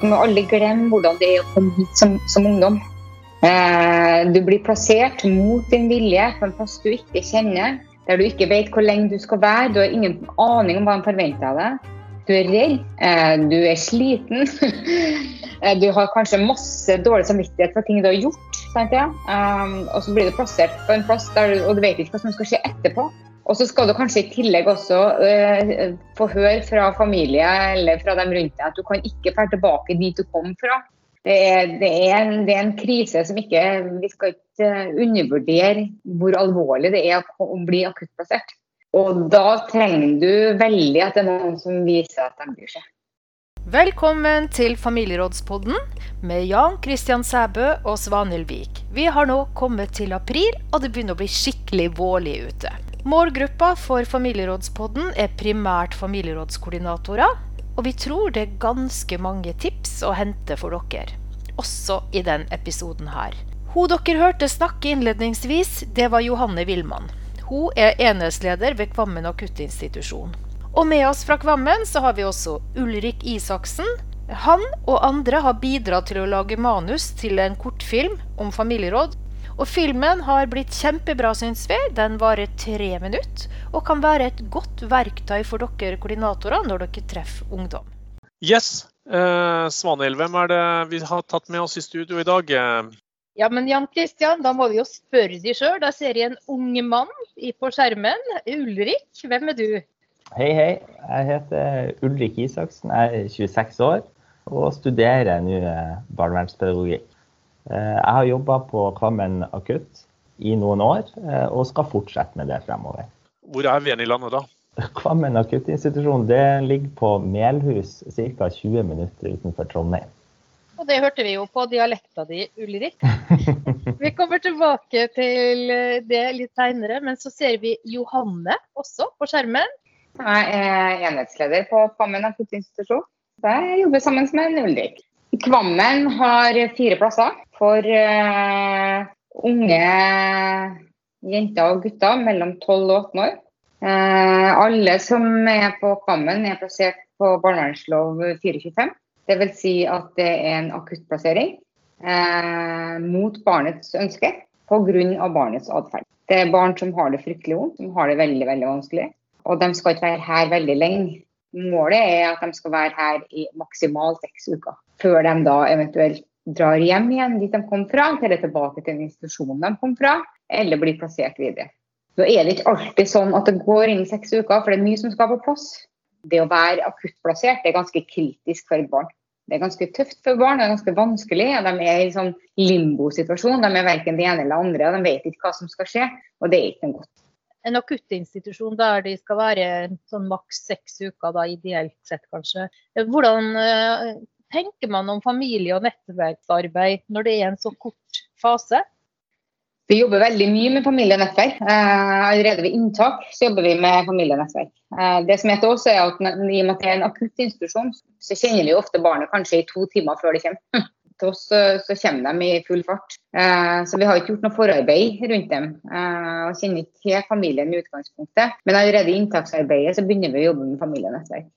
Må aldri glemme hvordan det er å komme hit som, som ungdom. Eh, du blir plassert mot din vilje på en plass du ikke kjenner, der du ikke vet hvor lenge du skal være. Du har ingen aning om hva de forventer av deg. Du er redd, eh, du er sliten. Eh, du har kanskje masse dårlig samvittighet for ting du har gjort. Sant, ja? um, og så blir du plassert på en plass der og du vet ikke hva som skal skje etterpå. Og så skal du kanskje i tillegg også eh, få høre fra familie eller fra dem rundt deg at du kan ikke dra tilbake dit du kom fra. Det er, det, er en, det er, en, krise som ikke Vi skal ikke undervurdere hvor alvorlig det er å bli akuttplassert. Og da trenger du veldig at det er noen som viser at de bryr seg. Velkommen til Familierådspodden med Jan Kristian Sæbø og Svanhild Vik. Vi har nå kommet til april, og det begynner å bli skikkelig vårlig ute. Målgruppa for Familierådspodden er primært familierådskoordinatorer, og vi tror det er ganske mange tips å hente for dere, også i denne episoden her. Hun dere hørte snakke innledningsvis, det var Johanne Willmann. Hun er enhetsleder ved Kvammen akuttinstitusjon. Og med oss fra Kvammen så har vi også Ulrik Isaksen. Han og andre har bidratt til å lage manus til en kortfilm om familieråd. Og filmen har blitt kjempebra, syns vi. Den varer tre minutter og kan være et godt verktøy for dere koordinatorer når dere treffer ungdom. Yes. Eh, Svanhild, hvem er det vi har tatt med oss i studio i dag? Ja, men Jan Kristian, da må vi jo spørre de sjøl. Da ser jeg en ung mann på skjermen. Ulrik, hvem er du? Hei, hei. Jeg heter Ulrik Isaksen. Jeg er 26 år og studerer nå eh, barnevernspedagogikk. Eh, jeg har jobba på Kvammen akutt i noen år, eh, og skal fortsette med det fremover. Hvor er vi i landet da? Kvammen akuttinstitusjon det ligger på Melhus, ca. 20 minutter utenfor Trondheim. Og det hørte vi jo på dialekta di, Ulrik. Vi kommer tilbake til det litt seinere, men så ser vi Johanne også på skjermen. Jeg er enhetsleder på Kvammen akuttinstitusjon. Jeg jobber sammen med Ulrik. Kvammen har fire plasser for uh, unge jenter og gutter mellom 12 og 18 år. Uh, alle som er på Kammen, er plassert på barnevernslov 425. Dvs. Si at det er en akuttplassering uh, mot barnets ønske pga. barnets atferd. Det er barn som har det fryktelig vondt, som har det veldig veldig vanskelig. Og de skal ikke være her veldig lenge. Målet er at de skal være her i maksimalt seks uker. Før de da eventuelt drar hjem igjen dit de kom fra, eller tilbake til den institusjonen de kom fra, eller blir plassert videre. Nå er det ikke alltid sånn at det går inn seks uker, for det er mye som skal på plass. Det å være akuttplassert er ganske kritisk for et barn. Det er ganske tøft for barn, det er ganske vanskelig. De er i sånn limbo-situasjon. De er verken det ene eller andre. og De vet ikke hva som skal skje, og det er ikke noe godt. En akuttinstitusjon der de skal være sånn maks seks uker, da, ideelt sett kanskje. Hvordan uh, tenker man om familie- og nettverksarbeid når det er en så kort fase? Vi jobber veldig mye med familienettverk. nettverk. allerede ved inntak så jobber vi med familienettverk. nettverk. det som heter også er at I og med at det er en akutt institusjon, så kjenner vi ofte barnet kanskje i to timer før det kommer. til oss så kommer de i full fart. Eh, så vi har ikke gjort noe forarbeid rundt dem. Eh, og kjenner ikke til familien i utgangspunktet. Men allerede i inntaksarbeidet så begynner vi å jobbe med familienettverk.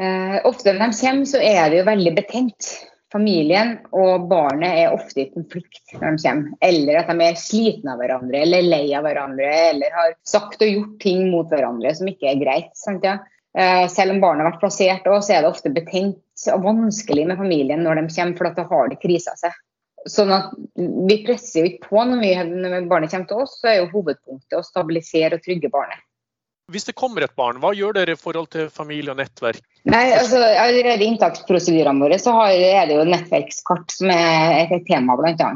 Eh, ofte når de kommer, så er det jo veldig betent. Familien og barnet er ofte i konflikt når de kommer. Eller at de er slitne av hverandre, eller lei av hverandre, eller har sagt og gjort ting mot hverandre som ikke er greit. Sant, ja? Eh, selv om barnet har vært plassert, så er det ofte betent og vanskelig med familien når de kommer, for da har det krisa seg. Sånn at Vi presser jo ikke på når, vi, når barnet kommer til oss, så er jo hovedpunktet å stabilisere og trygge barnet. Hvis det kommer et barn, hva gjør dere i forhold til familie og nettverk? Nei, altså Allerede i inntaksprosedyrene våre så er det jo nettverkskart som er et tema, bl.a.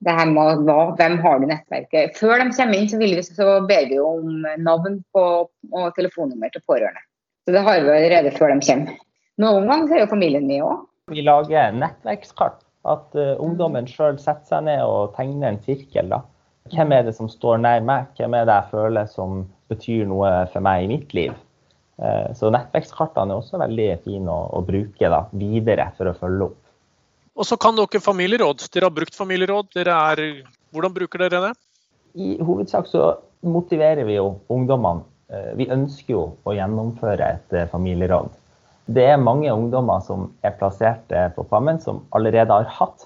Det her med hva, hvem har du nettverket. Før de kommer inn, så, vi, så ber vi om navn på, og telefonnummer til pårørende. Så Det har vi allerede før de kommer. Noen ganger er jo familien med òg. Vi lager nettverkskart. At uh, ungdommen sjøl setter seg ned og tegner en sirkel. da. Hvem er det som står nær meg? Hvem er det jeg føler som betyr noe for meg i mitt liv? Eh, så nettverkskartene er også veldig fine å, å bruke da, videre for å følge opp. Og så kan dere familieråd. Dere har brukt familieråd. Er, hvordan bruker dere det? I hovedsak så motiverer vi jo ungdommene. Eh, vi ønsker jo å gjennomføre et eh, familieråd. Det er mange ungdommer som er plassert på Kvammen, som allerede har hatt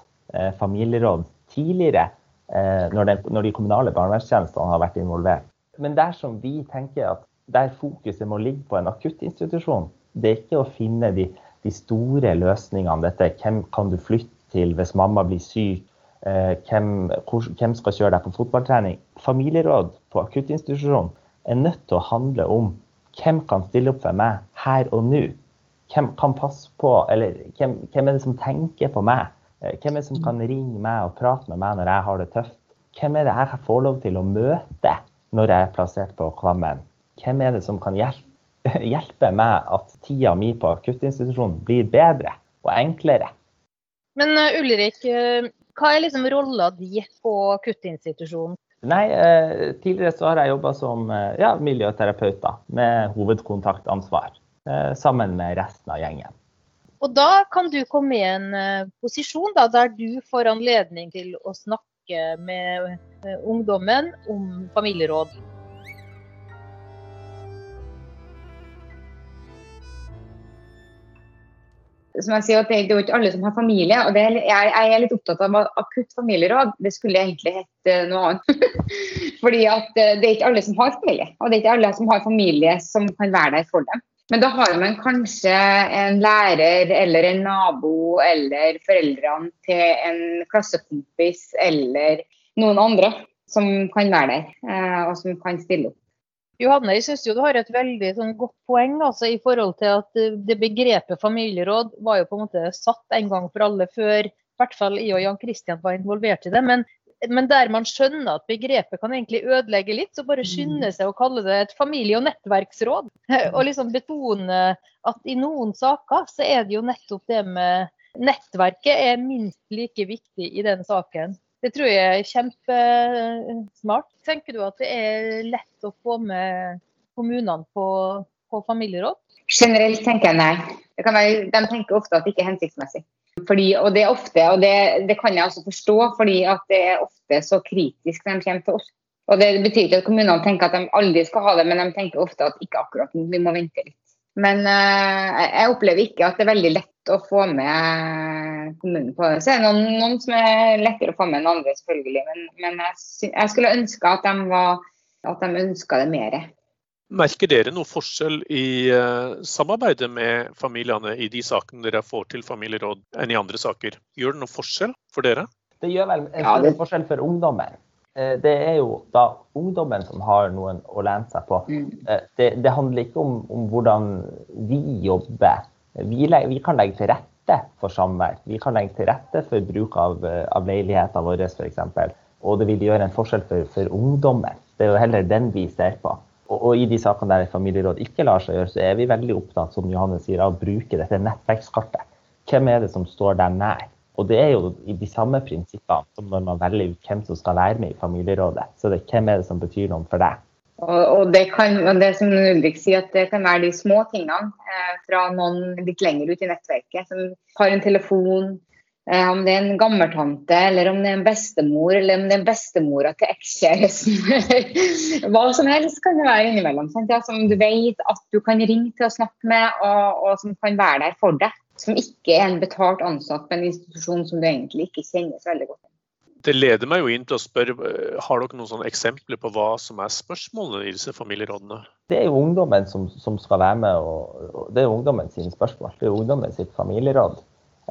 familieråd tidligere, når, de kommunale barnevernstjenestene har vært involvert. Men dersom vi tenker at der fokuset må ligge på en akuttinstitusjon, det er ikke å finne de, de store løsningene. Dette hvem kan du flytte til hvis mamma blir syk, eh, hvem, hvem skal kjøre deg på fotballtrening. Familieråd på akuttinstitusjon er nødt til å handle om hvem kan stille opp for meg her og nå hvem kan passe på, eller hvem, hvem, er det som tenker på meg? Eh, hvem er det som kan ringe meg og prate med meg når jeg har det tøft? Hvem er det jeg får lov til å møte når jeg er plassert på Kvammen? Hvem er det som kan hjelpe, meg at tida mi på akuttinstitusjonen blir bedre og enklere? Men uh, Ulrik, uh, hva er liksom rolla di på akuttinstitusjonen? Nei, uh, Tidligere så har jeg jobba som ja, miljøterapeut da, med hovedkontaktansvar. Eh, sammen med resten av gjengen. Og da kan du komme i en eh, posisjon da, der du får anledning til å snakke med eh, ungdommen om familieråd. som jeg sier, det, er jo ikke alle som har familie. og er, jeg, er litt opptatt av akutt familieråd. Det skulle egentlig hett noe annet. Fordi at det er ikke alle som har familie. Og det er ikke alle som har familie som kan være der for dem. Men da har man kanskje en lærer eller en nabo eller foreldrene til en klassekompis eller noen andre som kan være der, eh, og som kan stille opp. Johanne, jeg synes jo du har et veldig sånn, godt poeng altså, i forhold til at det begrepet familieråd var jo på en måte satt en gang for alle før i hvert fall jeg og Jan Kristian var involvert i det. Men men der man skjønner at begrepet kan egentlig ødelegge litt, så bare mm. skynde seg å kalle det et familie- og nettverksråd. Og liksom betone at i noen saker så er det jo nettopp det med Nettverket er minst like viktig i den saken. Det tror jeg er kjempesmart. Tenker du at det er lett å få med kommunene på, på familieråd? Generelt tenker jeg nei. Være, de tenker ofte at det ikke er hensiktsmessig. Fordi, og det er ofte, og det, det, kan jeg også forstå, fordi at det er ofte så kritisk når de kommer til oss. Og Det betyr ikke at kommunene tenker at de aldri skal ha det, men de tenker ofte at ikke akkurat nå, vi må vente litt. Men uh, jeg opplever ikke at det er veldig lett å få med kommunen på det. Så er det noen, noen som er lettere å få med enn andre, selvfølgelig. Men, men jeg, jeg, skulle ønske at de, var, de ønska det mer. Merker dere noe forskjell i uh, samarbeidet med familiene i de sakene dere får til familieråd enn i andre saker? Gjør det noe forskjell for dere? Det gjør vel en ja, det... forskjell for ungdommen. Uh, det er jo da ungdommen som har noen å lene seg på. Mm. Uh, det, det, handler ikke om, om hvordan vi jobber. Vi, vi, kan legge til rette for samvær. Vi kan legge til rette for bruk av, av leiligheten vår f.eks. Og det vil gjøre en forskjell for, for ungdommen. Det er jo heller den vi ser på. Og, og, i de sakene der familieråd ikke lar seg gjøre, så er vi veldig opptatt som Johanne sier, av å bruke dette nettverkskartet. Hvem er det som står der nær? Og det er jo de samme prinsippene som når man velger ut hvem som skal være med i familierådet. Så det er hvem er det som betyr noe for deg? Og, og det, kan, det som Ulrik sier, at det kan være de små tingene eh, fra noen litt lenger ut i nettverket, som har en telefon, om det er en gammeltante, eller om det er en bestemor, eller om det er en bestemora til ekskjæresten. Hva som helst kan det være innimellom. Sant? Ja, som du vet at du kan ringe til å snakke med, og, og, som kan være der for deg. Som ikke er en betalt ansatt på en institusjon som du egentlig ikke kjenner så veldig godt. Det leder meg jo inn til å spørre, eh, Har dere noen sånne eksempler på hva som er spørsmålene i disse familierådene? Det er jo ungdommen som, som skal være med, og, og det er ungdommen sine spørsmål. Det er ungdommen sitt familieråd.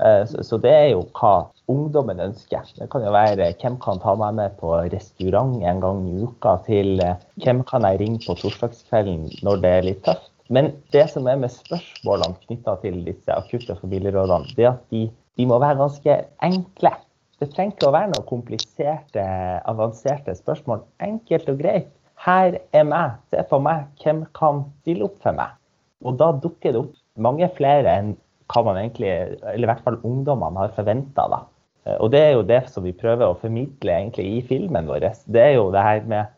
Eh, så det er jo hva ungdommen ønsker. Det kan jo være hvem kan ta meg med på restaurant en gang i uka, til eh, hvem kan jeg ringe på torsdagskvelden når det er litt tøft. Men det som er med spørsmålene knytta til disse akutte familierådene, det er at de, de, må være ganske enkle. Det trenger ikke å være noen kompliserte, avanserte spørsmål. Enkelt og greit. Her er meg, se på meg, hvem kan stille opp for meg? Og da dukker det opp mange flere enn hva man egentlig, eller i hvert fall ungdommene, har forventa. Eh, og det er jo det som vi prøver å formidle egentlig i filmen vår. Det er jo det her med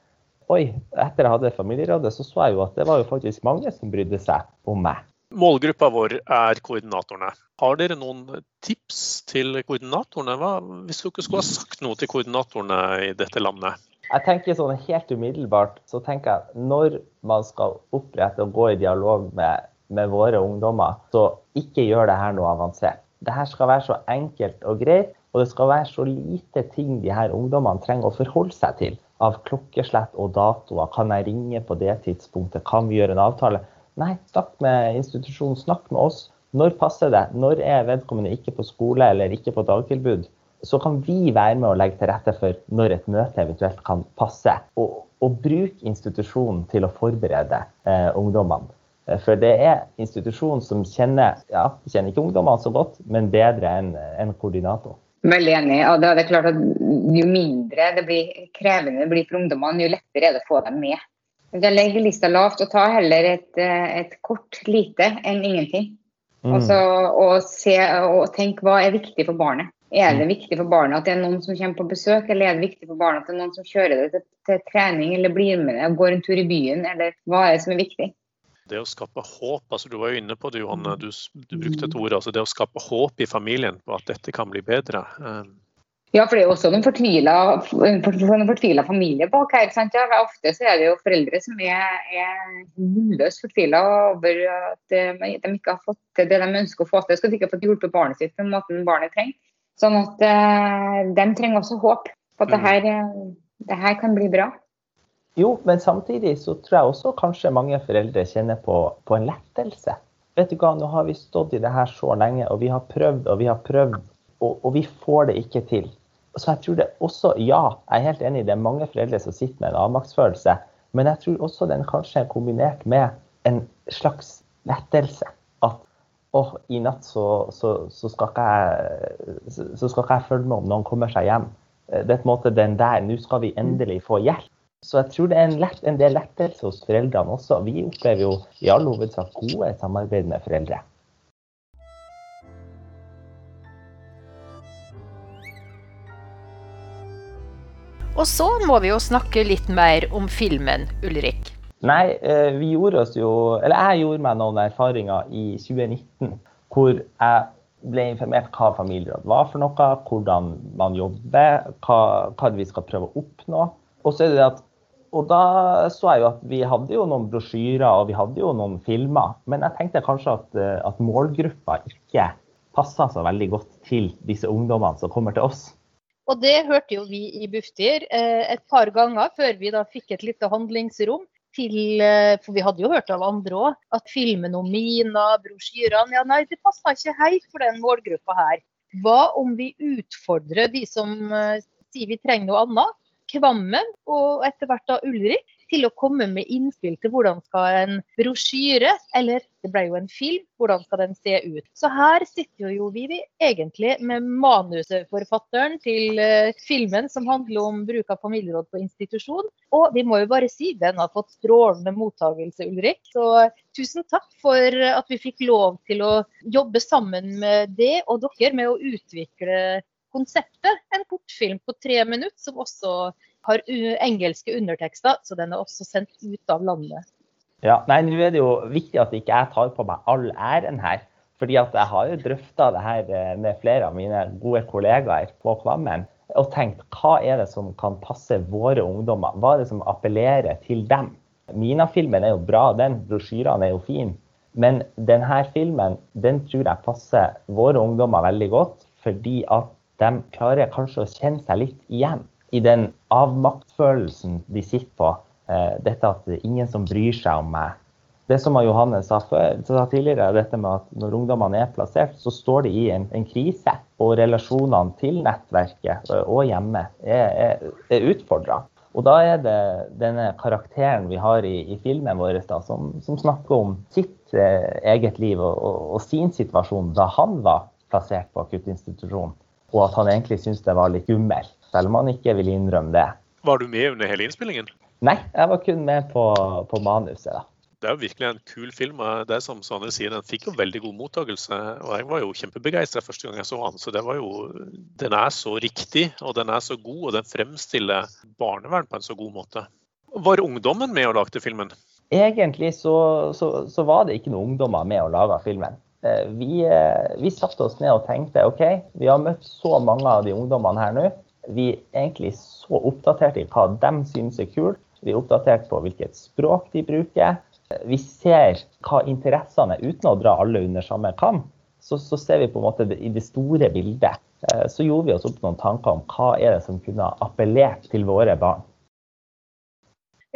Oi, etter jeg hadde familierådet, så så jeg jo at det var jo faktisk mange som brydde seg om meg. Målgruppa vår er koordinatorene. Har dere noen tips til koordinatorene? Hva, hvis dere skulle ha sagt noe til koordinatorene i dette landet? Jeg tenker sånn Helt umiddelbart så tenker jeg når man skal opprette og gå i dialog med med våre ungdommer, så ikke gjør det her noe avansert. Det her skal være så enkelt og greit, og det skal være så lite ting de her ungdommene trenger å forholde seg til. Av klokkeslett og datoer. Kan jeg ringe på det tidspunktet? Kan vi gjøre en avtale? Nei, snakk med institusjonen, snakk med oss. Når passer det? Når er vedkommende ikke på skole eller ikke på dagtilbud? Så kan vi være med å legge til rette for når et møte eventuelt kan passe. Og, og bruk institusjonen til å forberede eh, ungdommene. Eh, for det er institusjonen som kjenner, ja, kjenner ikke ungdommene så godt, men bedre enn en koordinator. Veldig enig. og det er klart at Jo mindre det blir krevende det blir for ungdommene, jo lettere er det å få dem med. Jeg legger lista lavt og ta heller et, eh, et kort lite enn ingenting. Mm. Altså, og, se, og tenk hva er viktig for barnet. Er det mm. viktig for barnet at det er noen som kommer på besøk, eller er det viktig for barnet at det er noen som kjører det til, til trening, eller blir med og går en tur i byen, eller hva er det som er viktig? Det å skape håp, altså Du var jo inne på det, Johanne. Du, du brukte et ord. altså Det å skape håp i familien på at dette kan bli bedre. Um. Ja, for det er jo også noen fortvila, familie bak her. sant? Ja, ofte så er det jo foreldre som er, er nulløst fortvila over at de ikke har fått til det de ønsker å få til. Skal de ikke ha fått hjulpet barnet sitt på den måten barnet trenger. Sånn at uh, de trenger også håp på at det mm. her, det her kan bli bra. Jo, men samtidig så tror jeg også kanskje mange foreldre kjenner på, på, en lettelse. Vet du hva, Nå har vi stått i det her så lenge, og vi har prøvd og vi har prøvd, og, og vi får det ikke til. Så jeg tror det også, ja, jeg er helt enig, det er mange foreldre som sitter med en avmaktsfølelse. Men jeg tror også den kanskje er kombinert med en slags lettelse. At åh, i natt så, så, så, skal jeg, så, skal ikke jeg følge med om noen kommer seg hjem. Det er på en måte den der, nå skal vi endelig få hjelp. Så jeg tror det er en, lett, en del lettelse hos foreldrene også. Vi opplever jo i all hovedsak gode samarbeid med foreldre. Og så må vi jo snakke litt mer om filmen, Ulrik. Nei, eh, vi gjorde oss jo Eller jeg gjorde meg noen erfaringer i 2019 hvor jeg ble informert hva familieråd var for noe, hvordan man jobber, hva, hva vi skal prøve å oppnå. Og så er det det at og da så jeg jo at vi hadde jo noen brosjyrer og vi hadde jo noen filmer. Men jeg tenkte kanskje at, eh, at målgruppa ikke passa så veldig godt til disse ungdommene som kommer til oss. Og det hørte jo vi i Bufdir eh, et par ganger før vi da fikk et lite handlingsrom. Til, eh, for vi hadde jo hørt av andre òg at filmen om Mina, brosjyrene ja nei, det passa ikke helt for den målgruppa her. Hva om vi utfordrer de som sier vi trenger noe annet? Kvammen og etter hvert da Ulrik til å komme med innspill til hvordan skal en brosjyre, eller det ble jo en film, hvordan skal den se ut. Så her sitter jo vi egentlig med manusforfatteren til uh, filmen som handler om bruk av familieråd på institusjon. Og vi må jo bare si den har fått strålende mottagelse, Ulrik. Så tusen takk for at vi fikk lov til å jobbe sammen med det og dere med å utvikle konseptet. En kortfilm på tre minutter som også har engelske undertekster, så den er også sendt ut av landet. Ja, nei, Nå er det jo viktig at ikke jeg tar på meg all æren her. fordi at jeg har jo drøfta det her eh, med flere av mine gode kollegaer på Kvammen. Og tenkt hva er det som kan passe våre ungdommer? Hva er det som appellerer til dem? Mina-filmen er jo bra, den. Brosjyrene er jo fine. Men denne filmen den tror jeg passer våre ungdommer veldig godt. Fordi at de klarer kanskje å kjenne seg litt igjen i den avmaktfølelsen de sitter på. Eh, dette at det er ingen som bryr seg om meg. Det som Johanne sa, før, sa tidligere, dette med at når ungdommene er plassert, så står de i en, en krise. Og relasjonene til nettverket eh, og hjemme er, er, er utfordra. Og da er det denne karakteren vi har i, i filmen vår da, som, som, snakker om sitt eh, eget liv og, og, og, sin situasjon da han var plassert på akuttinstitusjon og at han egentlig syntes det var litt skummelt, selv om han ikke ville innrømme det. Var du med under hele innspillingen? Nei, jeg var kun med på, på manuset. da. Det er jo virkelig en kul film. Det er som Sanne sier, Den fikk jo veldig god mottakelse. og Jeg var jo kjempebegeistra første gang jeg så den. Så det var jo, Den er så riktig, og den er så god, og den fremstiller barnevern på en så god måte. Var ungdommen med og lagde filmen? Egentlig så, så, så var det ikke noen ungdommer med og laga filmen. Eh, vi, eh, vi satte oss ned og tenkte OK, vi har møtt så mange av de ungdommene her nå. Vi er egentlig så oppdatert i hva de syns er kult. Vi er oppdatert på hvilket språk de bruker. vi ser hva interessene er, uten å dra alle under samme kam. Så, så ser vi på en måte i det store bildet. Eh, så gjorde vi oss opp noen tanker om hva er det som kunne appellert til våre barn.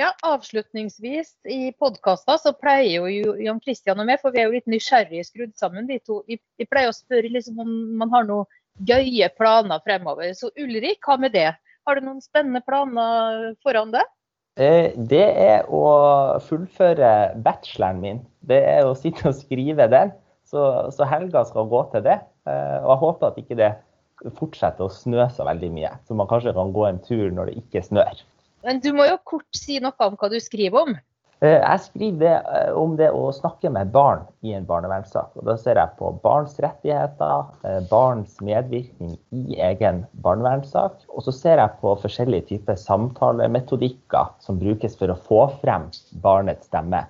Ja, Avslutningsvis i podkaster så pleier jo Jan Kristian og meg, for vi er jo litt nysgjerrige skrudd sammen, vi to. Vi, vi pleier å spørre liksom om man har noen gøye planer fremover. Så Ulrik, hva med det? Har du noen spennende planer foran deg? Eh, det er å fullføre bacheloren min. Det er å sitte og skrive den. Så, så helga skal gå til det. Eh, og jeg håper at ikke det fortsetter å snø så veldig mye. Så man kanskje kan gå en tur når det ikke snør. Men du må jo kort si noe om hva du skriver om. Eh, jeg skriver eh, om det å snakke med barn i en barnevernssak. Og da ser jeg på barns rettigheter, eh, barns medvirkning i egen barnevernssak. Og så ser jeg på forskjellige typer samtalemetodikker som brukes for å få frem barnets stemme.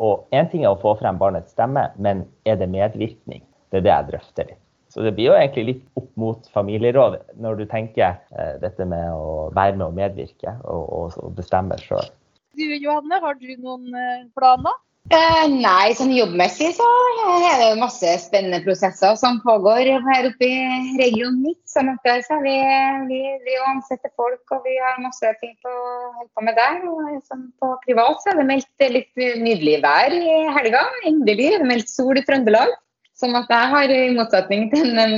Og én ting er å få frem barnets stemme, men er det medvirkning? Det er det jeg drøfter litt. Så det blir jo egentlig litt opp mot familieråd når du tenker eh, dette med å være med og medvirke og, og, og bestemme sjøl. Du Johanne, har du noen eh, planer? Eh, nei, sånn jobbmessig så er det masse spennende prosesser som pågår her oppe i regionen mitt. Sånn at så vi, vi, vi ansetter folk, og vi har masse ting på å holde på med der. Og sånn på privat så er det meldt litt nydelig vær i helga. Endelig er det meldt sol i Trøndelag. Sånn at jeg har, i motsetning til den,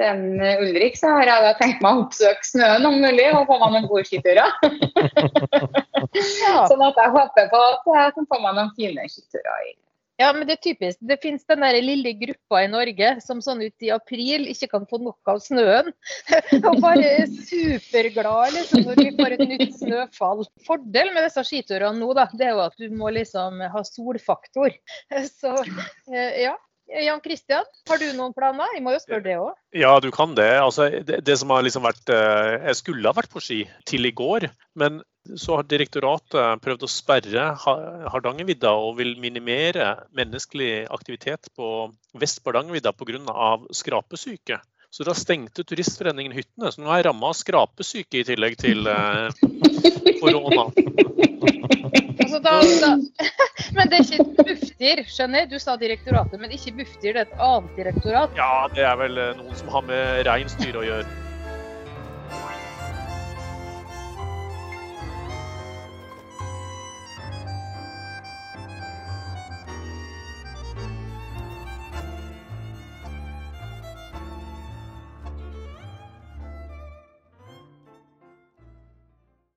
den Ulrik, så har jeg da tenkt meg å oppsøke snøen om mulig og få meg noen gode skiturer. sånn at jeg håper på at jeg kan få meg noen fine skiturer. Ja, men det er typisk. Det finnes den der lille gruppa i Norge som sånn ut i april ikke kan få nok av snøen. og bare er superglad liksom, når vi får et nytt snøfall. Fordelen med disse skiturene nå, da, det er jo at du må liksom ha solfaktor. Så eh, ja. Jan Kristian, har du noen planer? Jeg må jo spørre det òg. Ja, du kan det. Altså, det, det, som har liksom vært eh, Jeg skulle ha vært på ski til i går, men så har direktoratet prøvd å sperre Hardangervidda og vil minimere menneskelig aktivitet på vest på Hardangervidda pga. skrapesyke. Så da stengte Turistforeningen hyttene. Så nå er jeg ramma av skrapesyke i tillegg til eh, korona. Altså, da, da. Men det er ikke Bufdir, skjønner jeg. Du sa direktoratet, men ikke Bufdir, det er et annet direktorat? Ja, det er vel eh, noen som har med reinsdyr å gjøre.